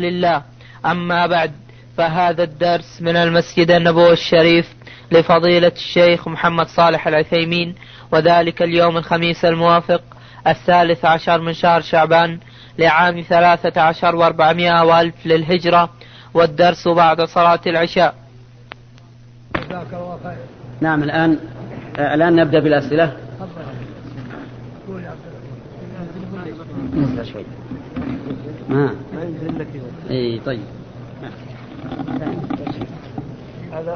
لله. أما بعد فهذا الدرس من المسجد النبوي الشريف لفضيلة الشيخ محمد صالح العثيمين وذلك اليوم الخميس الموافق الثالث عشر من شهر شعبان لعام ثلاثة عشر وأربعمائة وألف للهجرة والدرس بعد صلاة العشاء. نعم الآن الآن نبدأ بالأسئلة. شوي ما اي طيب. هذا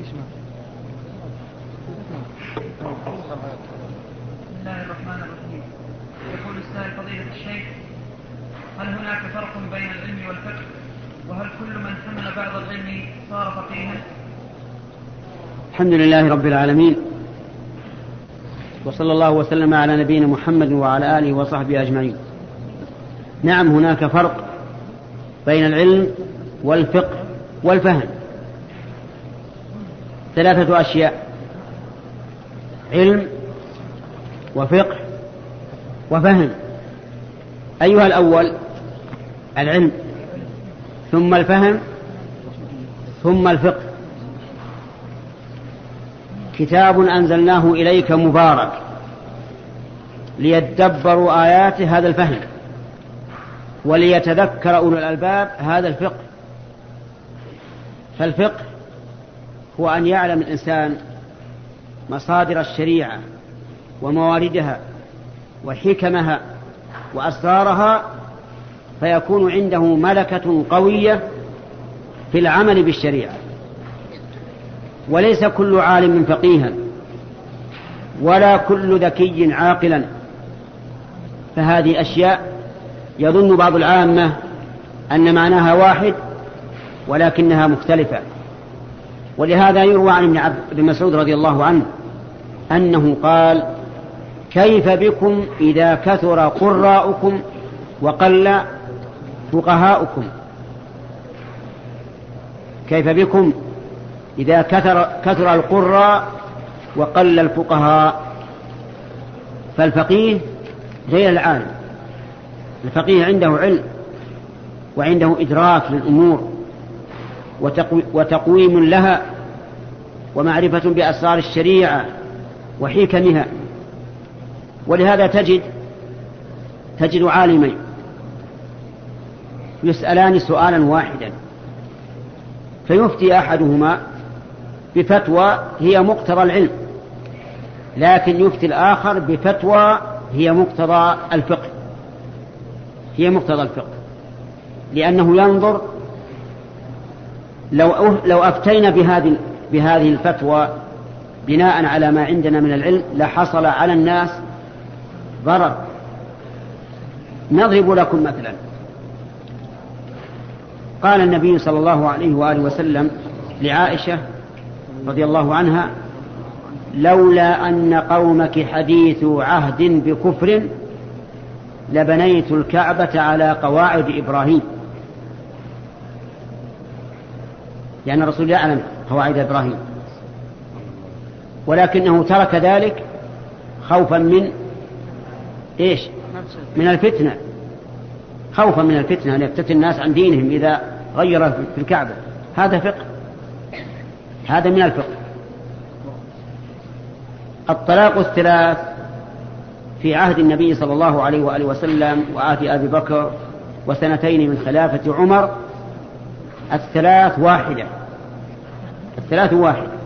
بسم الله الرحمن الرحيم يقول السائل فضيلة الشيخ هل هناك فرق بين العلم والفقه؟ وهل كل من حمل بعض العلم صار فقيها؟ الحمد لله رب العالمين. وصلى الله وسلم على نبينا محمد وعلى آله وصحبه أجمعين. نعم هناك فرق بين العلم والفقه والفهم. ثلاثة أشياء علم وفقه وفهم. أيها الأول العلم ثم الفهم ثم الفقه. كتاب أنزلناه إليك مبارك ليدبروا آيات هذا الفهم وليتذكر أولو الألباب هذا الفقه. فالفقه هو أن يعلم الإنسان مصادر الشريعة ومواردها وحكمها وأسرارها فيكون عنده ملكة قوية في العمل بالشريعة. وليس كل عالم فقيها ولا كل ذكي عاقلا فهذه أشياء يظن بعض العامة أن معناها واحد ولكنها مختلفة ولهذا يروى عن ابن مسعود رضي الله عنه أنه قال كيف بكم إذا كثر قراؤكم وقل فقهاؤكم كيف بكم إذا كثر, كثر القراء وقل الفقهاء فالفقيه غير العالم. الفقيه عنده علم وعنده إدراك للأمور وتقويم لها ومعرفة بأسرار الشريعة وحكمها. ولهذا تجد تجد عالمين يسألان سؤالا واحدا. فيفتي أحدهما بفتوى هي مقتضى العلم لكن يفتي الآخر بفتوى هي مقتضى الفقه. هي مقتضى الفقه. لأنه ينظر لو لو أفتينا بهذه بهذه الفتوى بناء على ما عندنا من العلم لحصل على الناس ضرر. نضرب لكم مثلا. قال النبي صلى الله عليه وآله وسلم لعائشة رضي الله عنها لولا أن قومك حديث عهد بكفر لبنيت الكعبة على قواعد إبراهيم. لأن الرسول يعلم قواعد إبراهيم. ولكنه ترك ذلك خوفا من إيش؟ من الفتنة. خوفا من الفتنة أن يفتتن الناس عن دينهم إذا غير في الكعبة. هذا فقه. هذا من الفقه. الطلاق الثلاث في عهد النبي صلى الله عليه وآله وسلم وعهد أبي بكر وسنتين من خلافة عمر الثلاث واحدة. الثلاث واحدة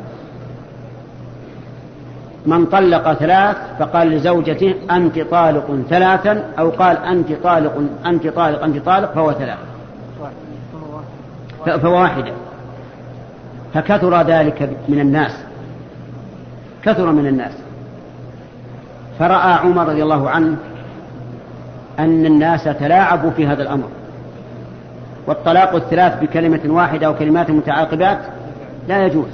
من طلق ثلاث فقال لزوجته أنت طالق ثلاثا أو قال أنت طالق أنت طالق أنت طالق فهو ثلاث. فواحدة فكثر ذلك من الناس. كثر من الناس. فرأى عمر رضي الله عنه أن الناس تلاعبوا في هذا الأمر. والطلاق الثلاث بكلمة واحدة أو كلمات متعاقبات لا يجوز.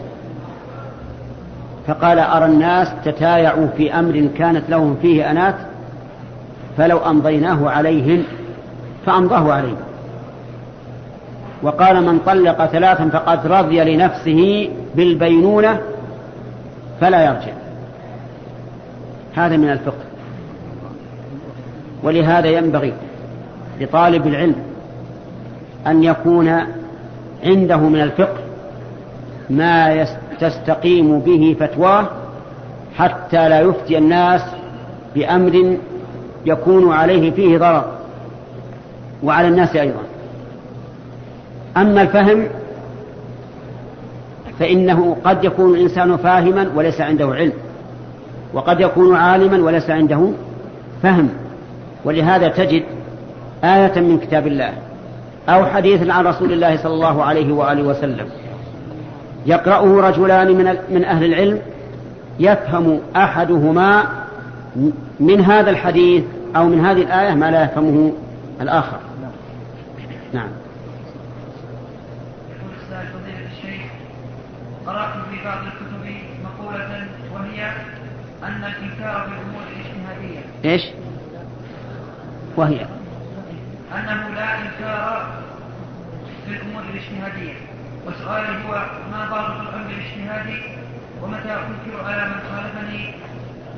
فقال أرى الناس تتايعوا في أمر كانت لهم فيه أنات فلو أمضيناه عليهم فأمضاه عليهم وقال من طلق ثلاثا فقد رضي لنفسه بالبينونة فلا يرجع. هذا من الفقه. ولهذا ينبغي لطالب العلم أن يكون عنده من الفقه ما تستقيم به فتواه حتى لا يفتي الناس بأمر يكون عليه فيه ضرر. وعلى الناس أيضا. أما الفهم فإنه قد يكون الإنسان فاهما وليس عنده علم وقد يكون عالما وليس عنده فهم. ولهذا تجد آية من كتاب الله أو حديث عن رسول الله صلى الله عليه وآله وسلم يقرأه رجلان من, من أهل العلم يفهم أحدهما من هذا الحديث أو من هذه الآية ما لا يفهمه الآخر. نعم. قرأت في بعض الكتب مقولة وهي أن الإنكار في الأمور الاجتهادية. إيش؟ وهي. أنه لا إنكار في الأمور الاجتهادية. وسؤالي هو ما ضابط الأمر الاجتهادي؟ ومتى أنكر على من خالفني؟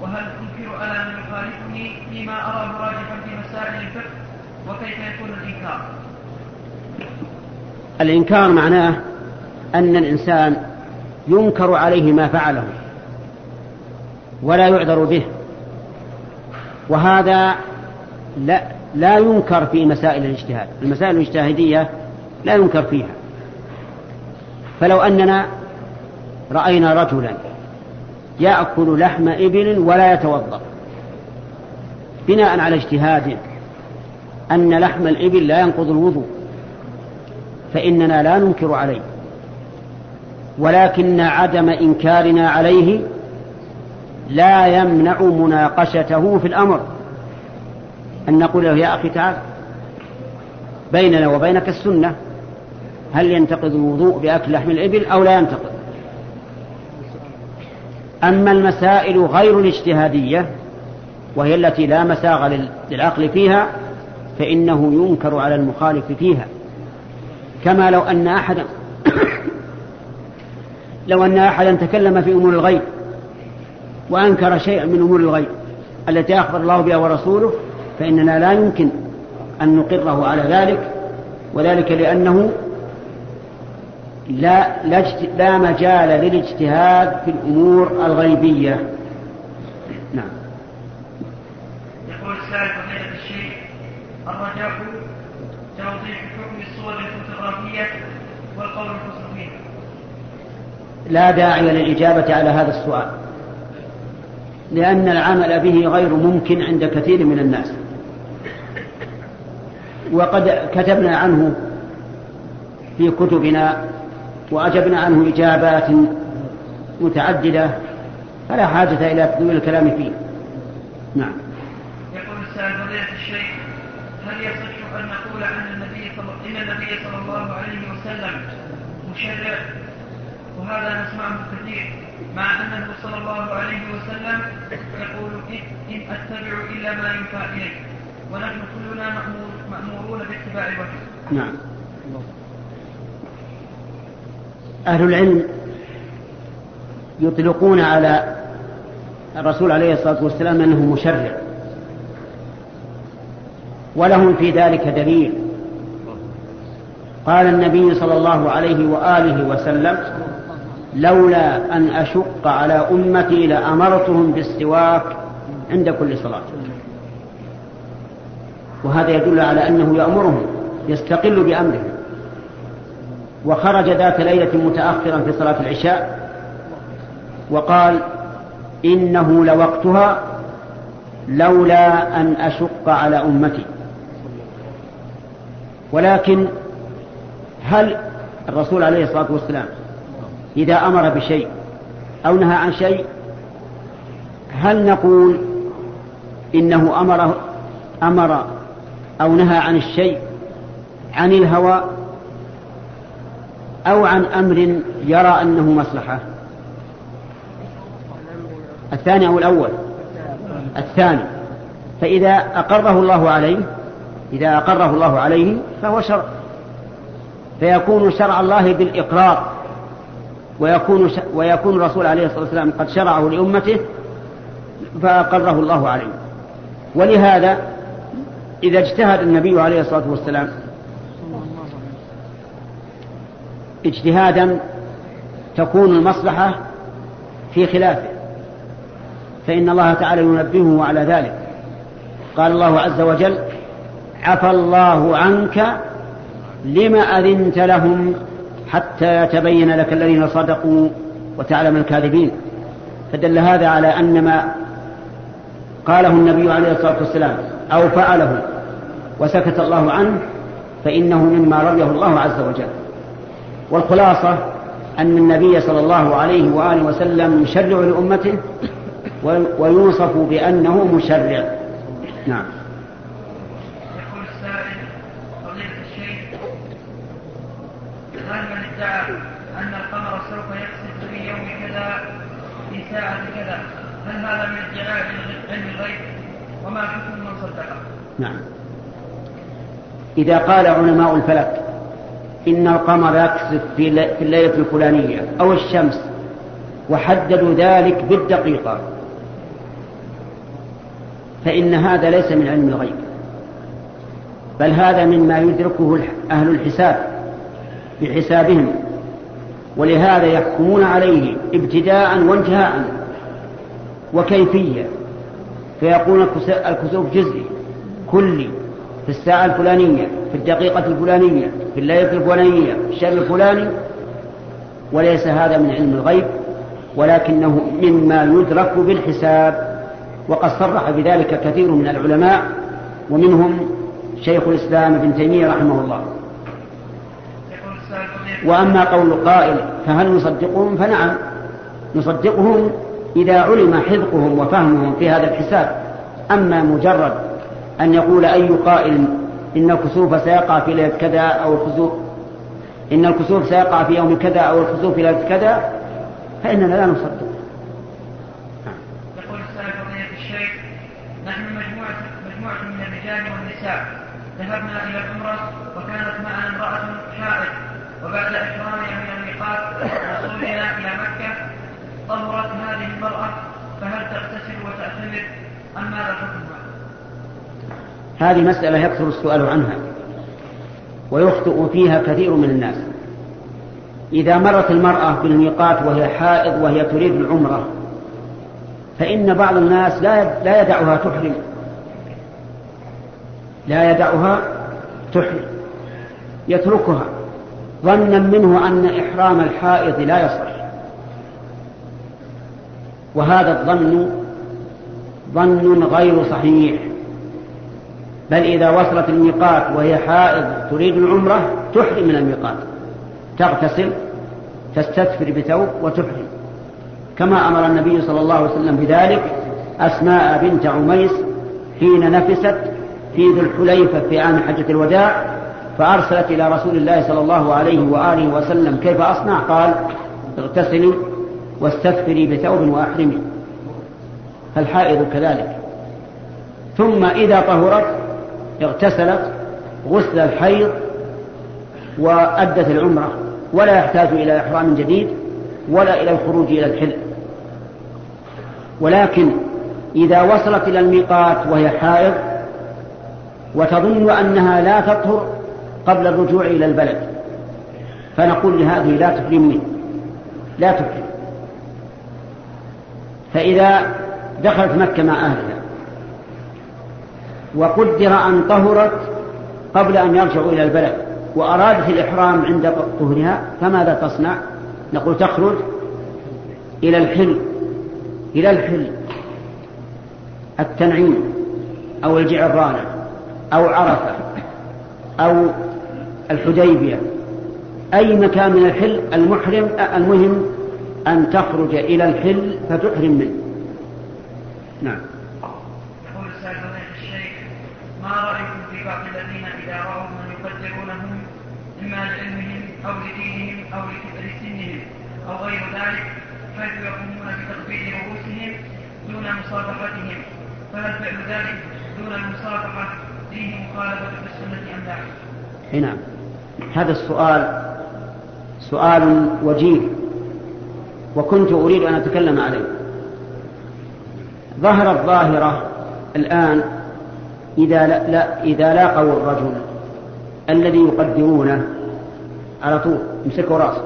وهل أنكر على من يخالفني فيما أراه راجحا في مسائل الفقه؟ وكيف يكون الإنكار؟ الإنكار معناه أن الإنسان ينكر عليه ما فعله ولا يعذر به. وهذا لا, لا ينكر في مسائل الاجتهاد. المسائل الاجتهادية لا ينكر فيها. فلو أننا رأينا رجلا يأكل لحم إبل ولا يتوضأ بناء على اجتهاد أن لحم الإبل لا ينقض الوضوء فإننا لا ننكر عليه. ولكن عدم إنكارنا عليه لا يمنع مناقشته في الأمر. أن نقول له يا أخي تعال بيننا وبينك السنة هل ينتقض الوضوء بأكل لحم الإبل أو لا ينتقض؟ أما المسائل غير الاجتهادية وهي التي لا مساغ للعقل فيها فإنه ينكر على المخالف فيها. كما لو أن أحدا لو أن أحدا تكلم في أمور الغيب وأنكر شيئا من أمور الغيب التي أخبر الله بها ورسوله فإننا لا يمكن أن نقره على ذلك وذلك لأنه لا, لا, لا مجال للاجتهاد في الأمور الغيبية. نعم. يقول السائل فضيلة الشيخ الرجاء توضيح حكم الصور الفوتوغرافية والقول فيها لا داعي للإجابة على هذا السؤال. لأن العمل به غير ممكن عند كثير من الناس. وقد كتبنا عنه في كتبنا وأجبنا عنه إجابات متعددة فلا حاجة إلى تدوير الكلام فيه. نعم. يقول السائل فضيلة الشيخ هل يصح أن نقول عن النبي إن النبي صلى الله عليه وسلم مشرع وهذا نسمعه كثير مع أنه صلى الله عليه وسلم يقول إن أتبع إلا ما ينفع إلي ونحن كلنا مأمور مأمورون باتباع الوحي نعم. أهل العلم يطلقون على الرسول عليه الصلاة والسلام أنه مشرع ولهم في ذلك دليل. قال النبي صلى الله عليه وآله وسلم لولا أن أشق على أمتي لأمرتهم بالسواك عند كل صلاة. وهذا يدل على أنه يأمرهم يستقل بأمرهم. وخرج ذات ليلة متأخرا في صلاة العشاء وقال إنه لوقتها لولا أن أشق على أمتي. ولكن هل الرسول عليه الصلاة والسلام إذا أمر بشيء أو نهى عن شيء هل نقول إنه أمر أمر أو نهى عن الشيء عن الهوى أو عن أمر يرى أنه مصلحة؟ الثاني أو الأول؟ الثاني. فإذا أقره الله عليه إذا أقره الله عليه فهو شرع. فيكون شرع الله بالإقرار. ويكون ويكون الرسول عليه الصلاة والسلام قد شرعه لأمته فأقره الله عليه. ولهذا إذا اجتهد النبي عليه الصلاة والسلام اجتهادا تكون المصلحة في خلافه. فإن الله تعالى ينبهه على ذلك. قال الله عز وجل عفى الله عنك لم أذنت لهم حتى يتبين لك الذين صدقوا وتعلم الكاذبين. فدل هذا على أن ما قاله النبي عليه الصلاة والسلام أو فعله وسكت الله عنه فإنه مما رضيه الله عز وجل. والخلاصة أن النبي صلى الله عليه وآله وسلم يشرع لأمته ويوصف بأنه مشرع. نعم. ادعى أن القمر سوف يخسف في يوم كذا في ساعة كذا. هل هذا من ادعاء علم الغيب؟ وما حكم من صدقه؟ نعم. إذا قال علماء الفلك إن القمر يكسف في الليلة الفلانية أو الشمس وحددوا ذلك بالدقيقة. فإن هذا ليس من علم الغيب بل هذا مما يدركه أهل الحساب. بحسابهم. ولهذا يحكمون عليه ابتداء وانتهاء وكيفية. فيقول الكسوف جزئي كلي في الساعة الفلانية في الدقيقة الفلانية في الليلة الفلانية في الشهر الفلاني. وليس هذا من علم الغيب ولكنه مما يدرك بالحساب. وقد صرح بذلك كثير من العلماء ومنهم شيخ الإسلام ابن تيمية رحمه الله. وأما قول قائل فهل نصدقهم؟ فنعم. نصدقهم إذا علم حذقهم وفهمهم في هذا الحساب. أما مجرد أن يقول أي قائل إن الكسوف سيقع في ليلة كذا أو الخسوف إن الكسوف سيقع في يوم كذا أو الخسوف في ليلة كذا فإننا لا نصدق. يقول الشيخ نحن مجموعة مجموعة من الرجال والنساء ذهبنا إلى وبعد إحرامنا من الميقات وصولنا إلى مكة طهرت هذه المرأة فهل تغتسل وتعتمر أم ماذا حكمها؟ هذه مسألة يكثر السؤال عنها ويخطئ فيها كثير من الناس. إذا مرت المرأة بالميقات وهي حائض وهي تريد العمرة فإن بعض الناس لا لا يدعها تحرم. لا يدعها تحرم. يتركها. ظنا منه أن إحرام الحائض لا يصح. وهذا الظن ظن غير صحيح. بل إذا وصلت الميقات وهي حائض تريد العمرة تحرم من الميقات. تغتسل تستثفر بثوب وتحرم. كما أمر النبي صلى الله عليه وسلم بذلك أسماء بنت عميس حين نفست في ذي الحليفة في عام حجة الوداع فأرسلت إلى رسول الله صلى الله عليه وآله وسلم كيف أصنع؟ قال اغتسلي واستثفري بثوب وأحرمي. فالحائض كذلك. ثم إذا طهرت اغتسلت غسل الحيض وأدت العمرة ولا يحتاج إلى إحرام جديد ولا إلى الخروج إلى الحل ولكن إذا وصلت إلى الميقات وهي حائض وتظن أنها لا تطهر قبل الرجوع إلى البلد. فنقول لهذه لا تحرمني لا تحرم فإذا دخلت مكة مع أهلها وقدر أن طهرت قبل أن يرجعوا إلى البلد وأرادت الإحرام عند طهرها فماذا تصنع؟ نقول تخرج إلى الحل إلى الحل التنعيم أو الجعرانة أو عرفة أو الحديبية. أي مكان من الحل المحرم المهم أن تخرج إلى الحل فتحرم منه. نعم. يقول السائل الشيخ ما رأيكم في بعض الذين إذا رأوا من يقدرونهم إما لعلمهم أو لدينهم أو لكبر سنهم أو غير ذلك حيث يقومون بتقبيل رؤوسهم دون مصافحتهم فهل فعل ذلك دون المصافحة فيه مخالفة بالسنة أم لا؟ نعم. هذا السؤال سؤال وجيه وكنت أريد أن أتكلم عليه. ظهرت ظاهرة الآن إذا لا, لا إذا لاقوا الرجل الذي يقدرونه على طول. يمسكوا رأسه.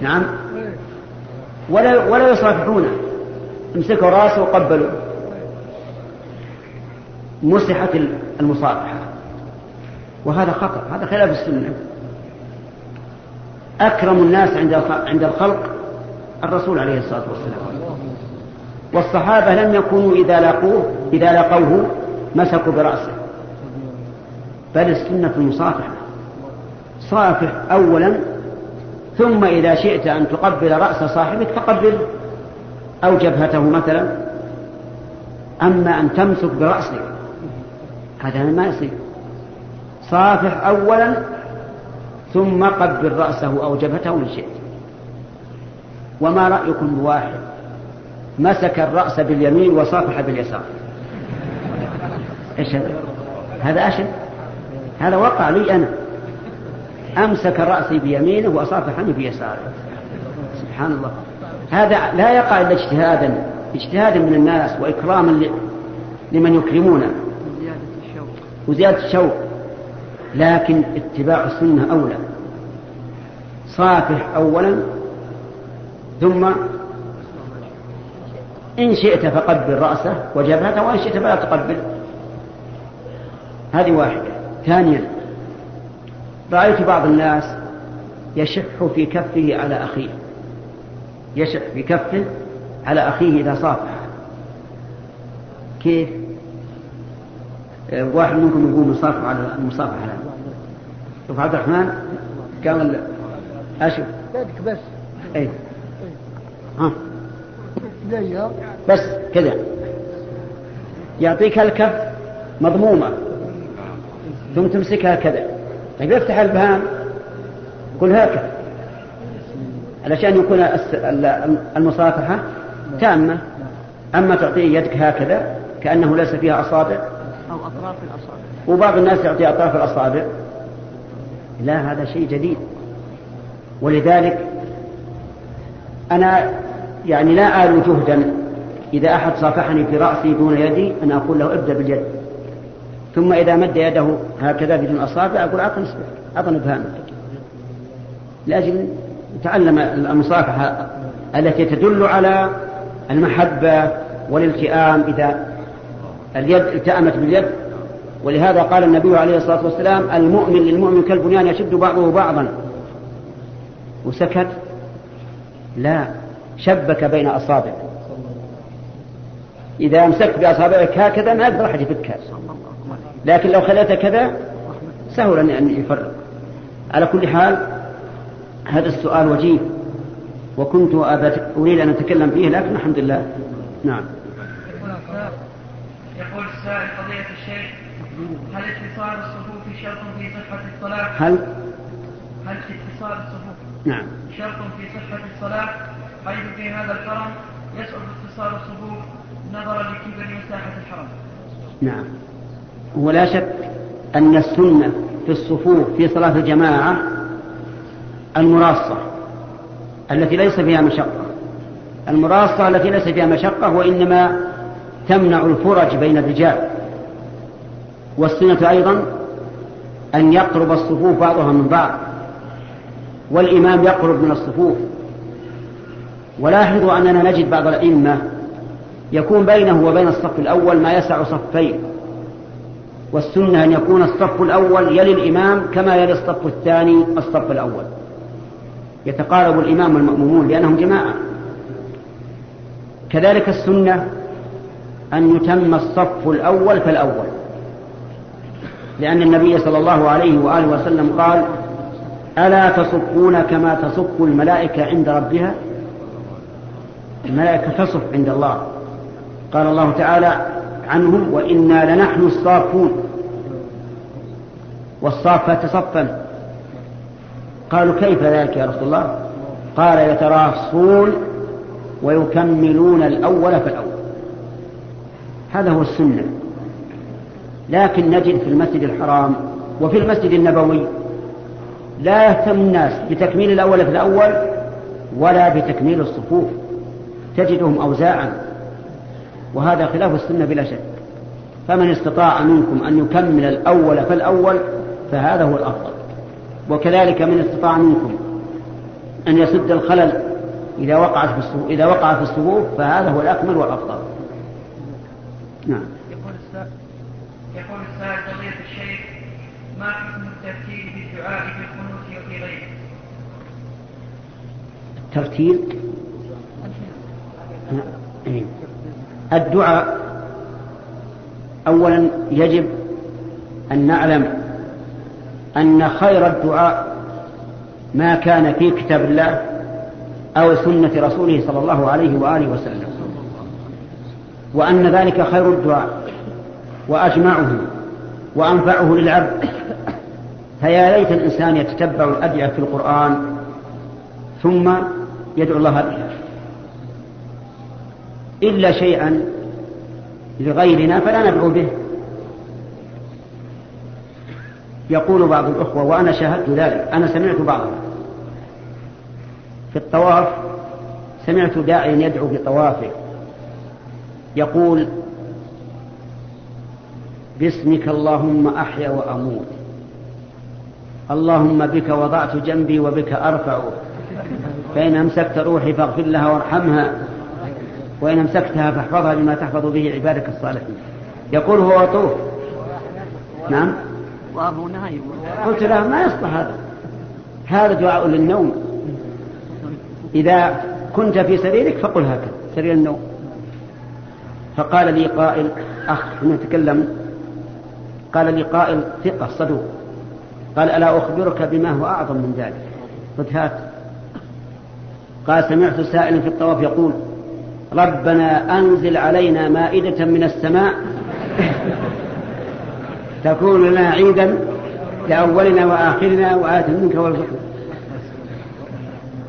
نعم؟ ولا ولا يصافحونه. يمسكوا رأسه وقبلوا. مسحت المصافحة. وهذا خطأ هذا خلاف السنة. أكرم الناس عند عند الخلق الرسول عليه الصلاة والسلام. والصحابة لم يكونوا إذا لاقوه إذا لقوه مسكوا برأسه. بل السنة المصافحة. صافح أولا ثم إذا شئت أن تقبل رأس صاحبك فقبله أو جبهته مثلا. أما أن تمسك برأسك هذا ما يصير. صافح أولا ثم قبل رأسه أو جبهته إن شئت. وما رأيكم بواحد؟ مسك الرأس باليمين وصافح باليسار. إيش هذا؟ هذا أشد هذا وقع لي أنا. أمسك رأسي بيمينه وصافحني بيساره. سبحان الله. هذا لا يقع إلا اجتهادا. اجتهادا من الناس وإكراما لمن يكرمونه. وزيادة الشوق. لكن اتباع السنة أولى. صافح أولا ثم إن شئت فقبل رأسه وجبهته وإن شئت فلا تقبل. هذه واحدة. ثانيا رأيت بعض الناس يشح في كفه على أخيه. يشح في كفه على أخيه إذا صافح. كيف؟ واحد منكم يقول مصافحة على المصافحة الآن شوف عبد الرحمن قال أشوف. بس. أي ها. بس كذا. يعطيك الكف مضمومة. ثم تمسكها كذا. طيب افتح البهام قل هكذا علشان يكون المصافحة تامة. أما تعطيه يدك هكذا كأنه ليس فيها أصابع. أو أطراف الأصابع. وبعض الناس يعطي أطراف الأصابع. لا هذا شيء جديد. ولذلك أنا يعني لا آل جهدا. إذا أحد صافحني في رأسي دون يدي أن أقول له ابدأ باليد. ثم إذا مد يده هكذا بدون أصابع أقول أعطني أعطني بهامك لأجل تعلم المصافحة التي تدل على المحبة والالتئام. إذا اليد التأمت باليد ولهذا قال النبي عليه الصلاة والسلام المؤمن للمؤمن كالبنيان يشد بعضه بعضا. وسكت. لا شبك بين أصابعه. إذا أمسكت بأصابعك هكذا ما أقدر أحد يفكها لكن لو خليتها كذا سهل أن يفرق. على كل حال هذا السؤال وجيه. وكنت أريد أن أتكلم فيه لكن الحمد لله. نعم. يقول السائل قضية اتصال الصفوف شرط في صحة الصلاة؟ هل؟ هل اتصال الصفوف نعم. شرط في صحة الصلاة؟ حيث في هذا الحرم يصعب اتصال الصفوف نظرا لكبر مساحة الحرم. نعم. ولا شك أن السنة في الصفوف في صلاة الجماعة المراصة التي ليس فيها مشقة. المراصة التي ليس فيها مشقة وإنما تمنع الفرج بين الرجال. والسنة أيضا أن يقرب الصفوف بعضها من بعض والإمام يقرب من الصفوف. ولاحظوا أننا نجد بعض الأئمة يكون بينه وبين الصف الأول ما يسع صفين والسنة أن يكون الصف الأول يلي الإمام كما يلي الصف الثاني الصف الأول. يتقارب الإمام والمأمومون لأنهم جماعة. كذلك السنة أن يتم الصف الأول فالأول. لأن النبي صلى الله عليه وآله وسلم قال ألا تصفون كما تصف الملائكة عند ربها؟ الملائكة تصف عند الله. قال الله تعالى عنهم وإنا لنحن الصافون. والصافة صفا قالوا كيف ذلك يا رسول الله؟ قال يتراصون ويكملون الأول فالأول هذا هو السنة. لكن نجد في المسجد الحرام وفي المسجد النبوي لا يهتم الناس بتكميل الأول في الأول ولا بتكميل الصفوف تجدهم أوزاعا وهذا خلاف السنة بلا شك فمن استطاع منكم أن يكمل الأول فالأول فهذا هو الأفضل وكذلك من استطاع منكم أن يسد الخلل إذا وقعت في الصفوف إذا وقع في الصفوف فهذا هو الأكمل والأفضل. نعم. يقول السائل يقول السائل قضية الشيخ ما في وفي غيره؟ الترتيب الدعاء أولا يجب أن نعلم أن خير الدعاء ما كان في كتاب الله أو سنة رسوله صلى الله عليه وآله وسلم وأن ذلك خير الدعاء وأجمعه وأنفعه للعبد فيا ليت الإنسان يتتبع الأدعية في القرآن ثم يدعو الله بها. إلا شيئا لغيرنا فلا ندعو به. يقول بعض الأخوة وأنا شاهدت ذلك أنا سمعت بعضهم في الطواف سمعت داعيا يدعو في طوافه يقول باسمك اللهم أحيا وأموت. اللهم بك وضعت جنبي وبك أرفع. فإن أمسكت روحي فاغفر لها وارحمها. وإن أمسكتها فاحفظها بما تحفظ به عبادك الصالحين. يقول هو وطوف. نعم. قلت له ما يصلح هذا؟ هذا دعاء للنوم. إذا كنت في سريرك فقل هكذا سرير النوم. فقال لي قائل أخ نتكلم. قال لي قائل ثقة صدوق. قال ألا أخبرك بما هو أعظم من ذلك؟ قلت هات. قال سمعت سائلا في الطواف يقول ربنا أنزل علينا مائدة من السماء تكون لنا عيدا لأولنا وآخرنا وآت منك وارزقنا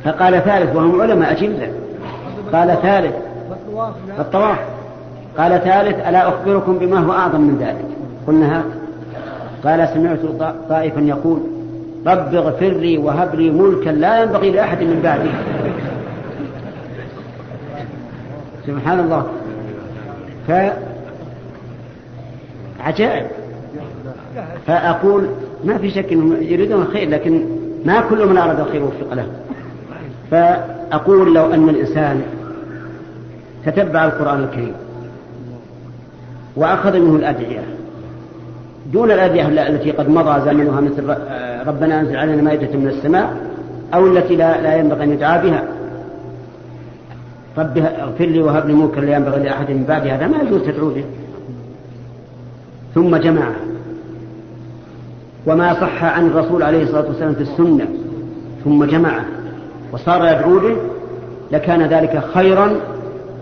فقال ثالث وهم علماء أجلة قال ثالث الطواف. قال ثالث ألا أخبركم بما هو أعظم من ذلك؟ قلنا هات. قال سمعت طائفا يقول رب اغفر لي وهب لي ملكا لا ينبغي لأحد من بعدي. سبحان الله. ف عجائب. فأقول ما في شك أنهم يريدون الخير لكن ما كل من أراد الخير وفق له. فأقول لو أن الإنسان تتبع القرآن الكريم وأخذ منه الأدعية دون الأدعية التي قد مضى زمنها مثل ربنا أنزل علينا مائدة من السماء أو التي لا, لا ينبغي أن يدعى بها. رب اغفر لي وهب لي ملكا لا ينبغي لأحد من بعد هذا ما يجوز تدعو به. ثم جمع. وما صح عن الرسول عليه الصلاة والسلام في السنة. ثم جمعه وصار يدعو به. لكان ذلك خيرا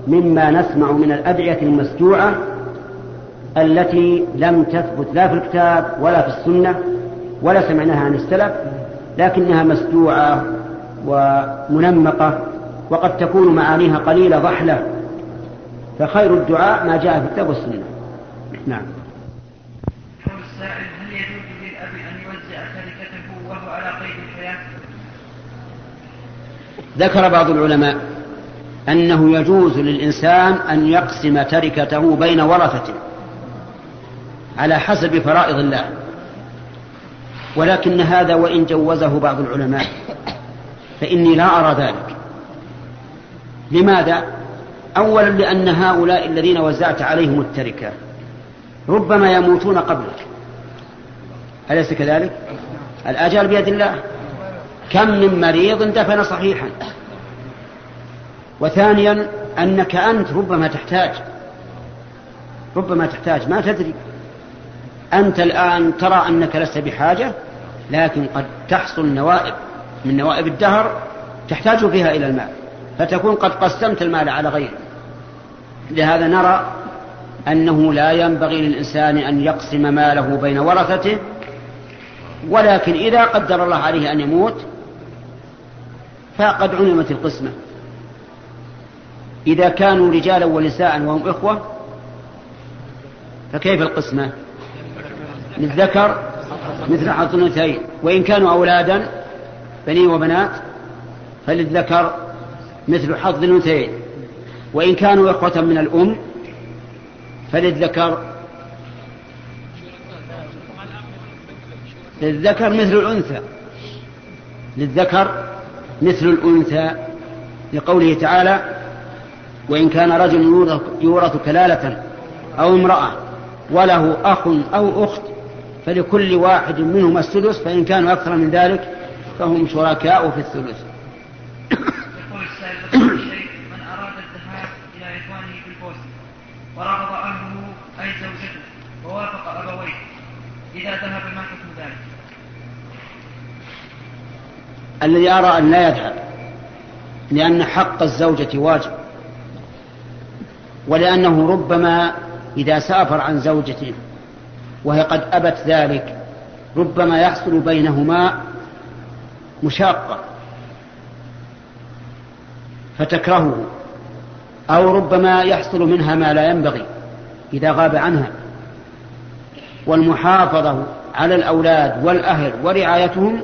مما نسمع من الأدعية المسجوعة التي لم تثبت لا في الكتاب ولا في السنة ولا سمعناها عن السلف لكنها مسجوعة ومنمقة وقد تكون معانيها قليلة ضحلة. فخير الدعاء ما جاء في الكتاب والسنة. نعم. السائل هل يجوز للأب أن يوزع تركته وهو على قيد الحياة؟ ذكر بعض العلماء أنه يجوز للإنسان أن يقسم تركته بين ورثته على حسب فرائض الله. ولكن هذا وإن جوزه بعض العلماء فإني لا أرى ذلك. لماذا؟ أولا لأن هؤلاء الذين وزعت عليهم التركة ربما يموتون قبلك. أليس كذلك؟ الآجال بيد الله. كم من مريض دفن صحيحا. وثانيا أنك أنت ربما تحتاج ربما تحتاج ما تدري. أنت الآن ترى أنك لست بحاجة لكن قد تحصل نوائب. من نوائب الدهر تحتاج فيها إلى المال فتكون قد قسمت المال على غيره لهذا نرى أنه لا ينبغي للإنسان أن يقسم ماله بين ورثته ولكن إذا قدر الله عليه أن يموت فقد علمت القسمة. إذا كانوا رجالا ونساء وهم إخوة فكيف القسمة؟ للذكر مثل حظ الأنثيين. وإن كانوا أولادا بنين وبنات فللذكر مثل حظ الأنثيين. وإن كانوا إخوة من الأم فللذكر للذكر مثل الأنثى. للذكر مثل الأنثى لقوله تعالى وإن كان رجل يورث كلالة أو امرأة وله أخ أو أخت فلكل واحد منهما السدس فإن كانوا أكثر من ذلك فهم شركاء في الثلث يقول السائل من أراد الذهاب إلى إخوانه في البوسنة ورغب أهله أي زوجته ووافق أبويه إذا ذهب ما حكم ذلك؟ الذي أرى أن لا يذهب لأن حق الزوجة واجب ولأنه ربما إذا سافر عن زوجته وهي قد أبت ذلك ربما يحصل بينهما مشاقة فتكرهه أو ربما يحصل منها ما لا ينبغي إذا غاب عنها. والمحافظة على الأولاد والأهل ورعايتهم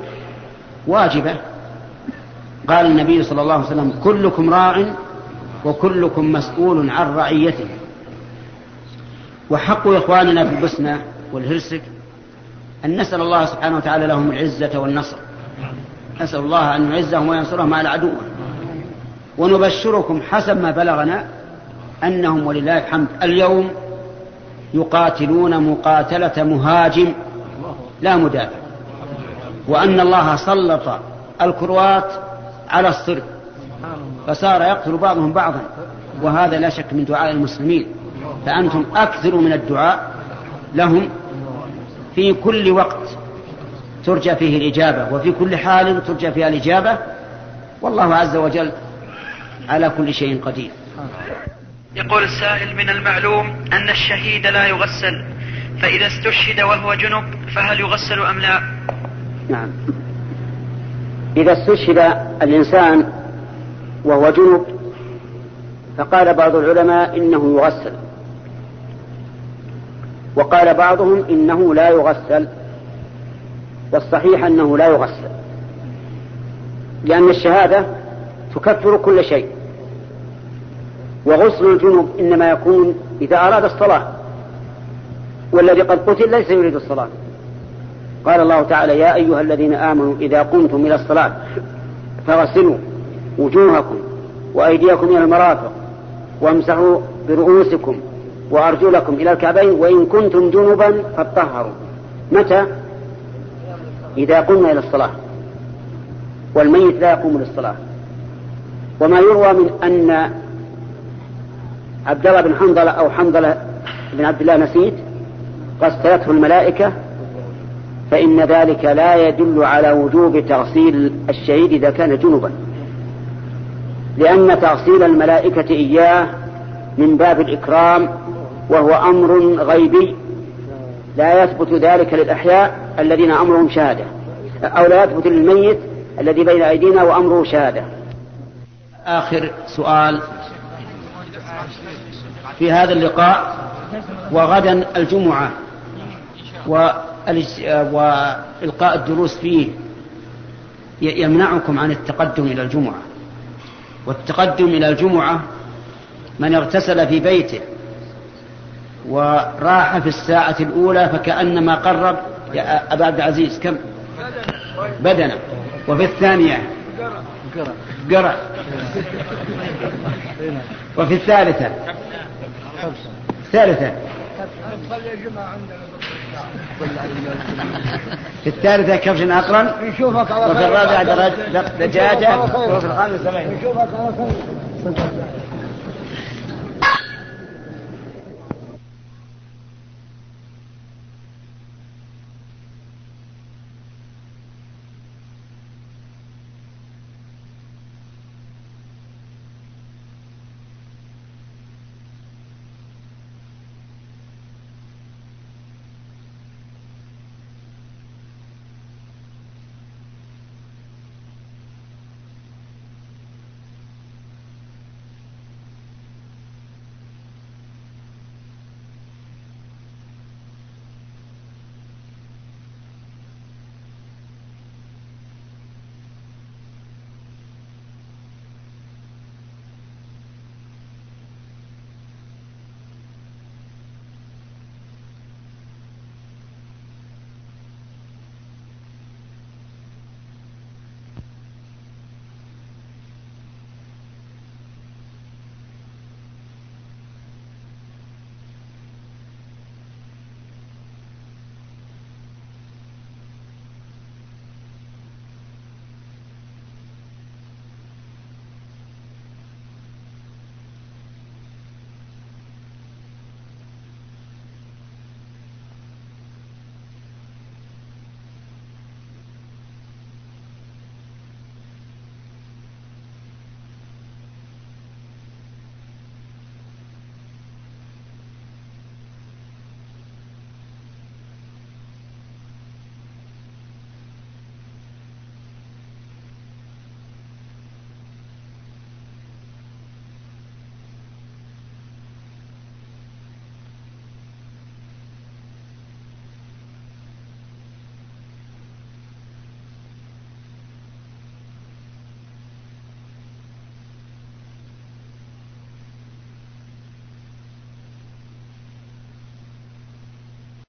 واجبة. قال النبي صلى الله عليه وسلم كلكم راع وكلكم مسؤول عن رعيته وحق إخواننا في البسنة والهرسك أن نسأل الله سبحانه وتعالى لهم العزة والنصر. نسأل الله أن يعزهم وينصرهم على عدوهم ونبشركم حسب ما بلغنا أنهم ولله الحمد اليوم يقاتلون مقاتلة مهاجم لا مدافع. وأن الله سلط الكروات على الصرب. فصار يقتل بعضهم بعضا. وهذا لا شك من دعاء المسلمين. فأنتم أكثروا من الدعاء لهم. في كل وقت ترجى فيه الإجابة وفي كل حال ترجى فيها الإجابة والله عز وجل على كل شيء قدير. يقول السائل من المعلوم أن الشهيد لا يغسل فإذا استشهد وهو جنب فهل يغسل أم لا؟ نعم. إذا استشهد الإنسان وهو جنب فقال بعض العلماء إنه يغسل. وقال بعضهم إنه لا يغسل والصحيح أنه لا يغسل. لأن الشهادة تكفر كل شيء. وغسل الجنوب إنما يكون إذا أراد الصلاة. والذي قد قتل ليس يريد الصلاة. قال الله تعالى يا أيها الذين آمنوا إذا قمتم إلى الصلاة فغسلوا وجوهكم وأيديكم إلى المرافق وامسحوا برؤوسكم وأرجلكم إلى الكعبين وإن كنتم جنبا فاطهروا. متى؟ إذا قمنا إلى الصلاة. والميت لا يقوم للصلاة. وما يروى من أن عبد الله بن حنظلة أو حنظلة بن عبد الله نسيت غسلته الملائكة فإن ذلك لا يدل على وجوب تغسيل الشهيد إذا كان جنبا. لأن تغسيل الملائكة إياه من باب الإكرام وهو أمر غيبي. لا يثبت ذلك للأحياء الذين أمرهم شهادة. أو لا يثبت للميت الذي بين أيدينا وأمره شهادة. آخر سؤال. في هذا اللقاء وغدا الجمعة وإلقاء الدروس فيه يمنعكم عن التقدم إلى الجمعة. والتقدم إلى الجمعة من اغتسل في بيته وراح في الساعة الأولى فكأنما قرب. يا أبا عبد العزيز كم؟ بدنا. وفي الثانية؟ قرع وفي الثالثة؟ الثالثة في الثالثة كبش أقرن. نشوفك على وفي الرابعة دجاجة. وفي الخامسة نشوفك على خير.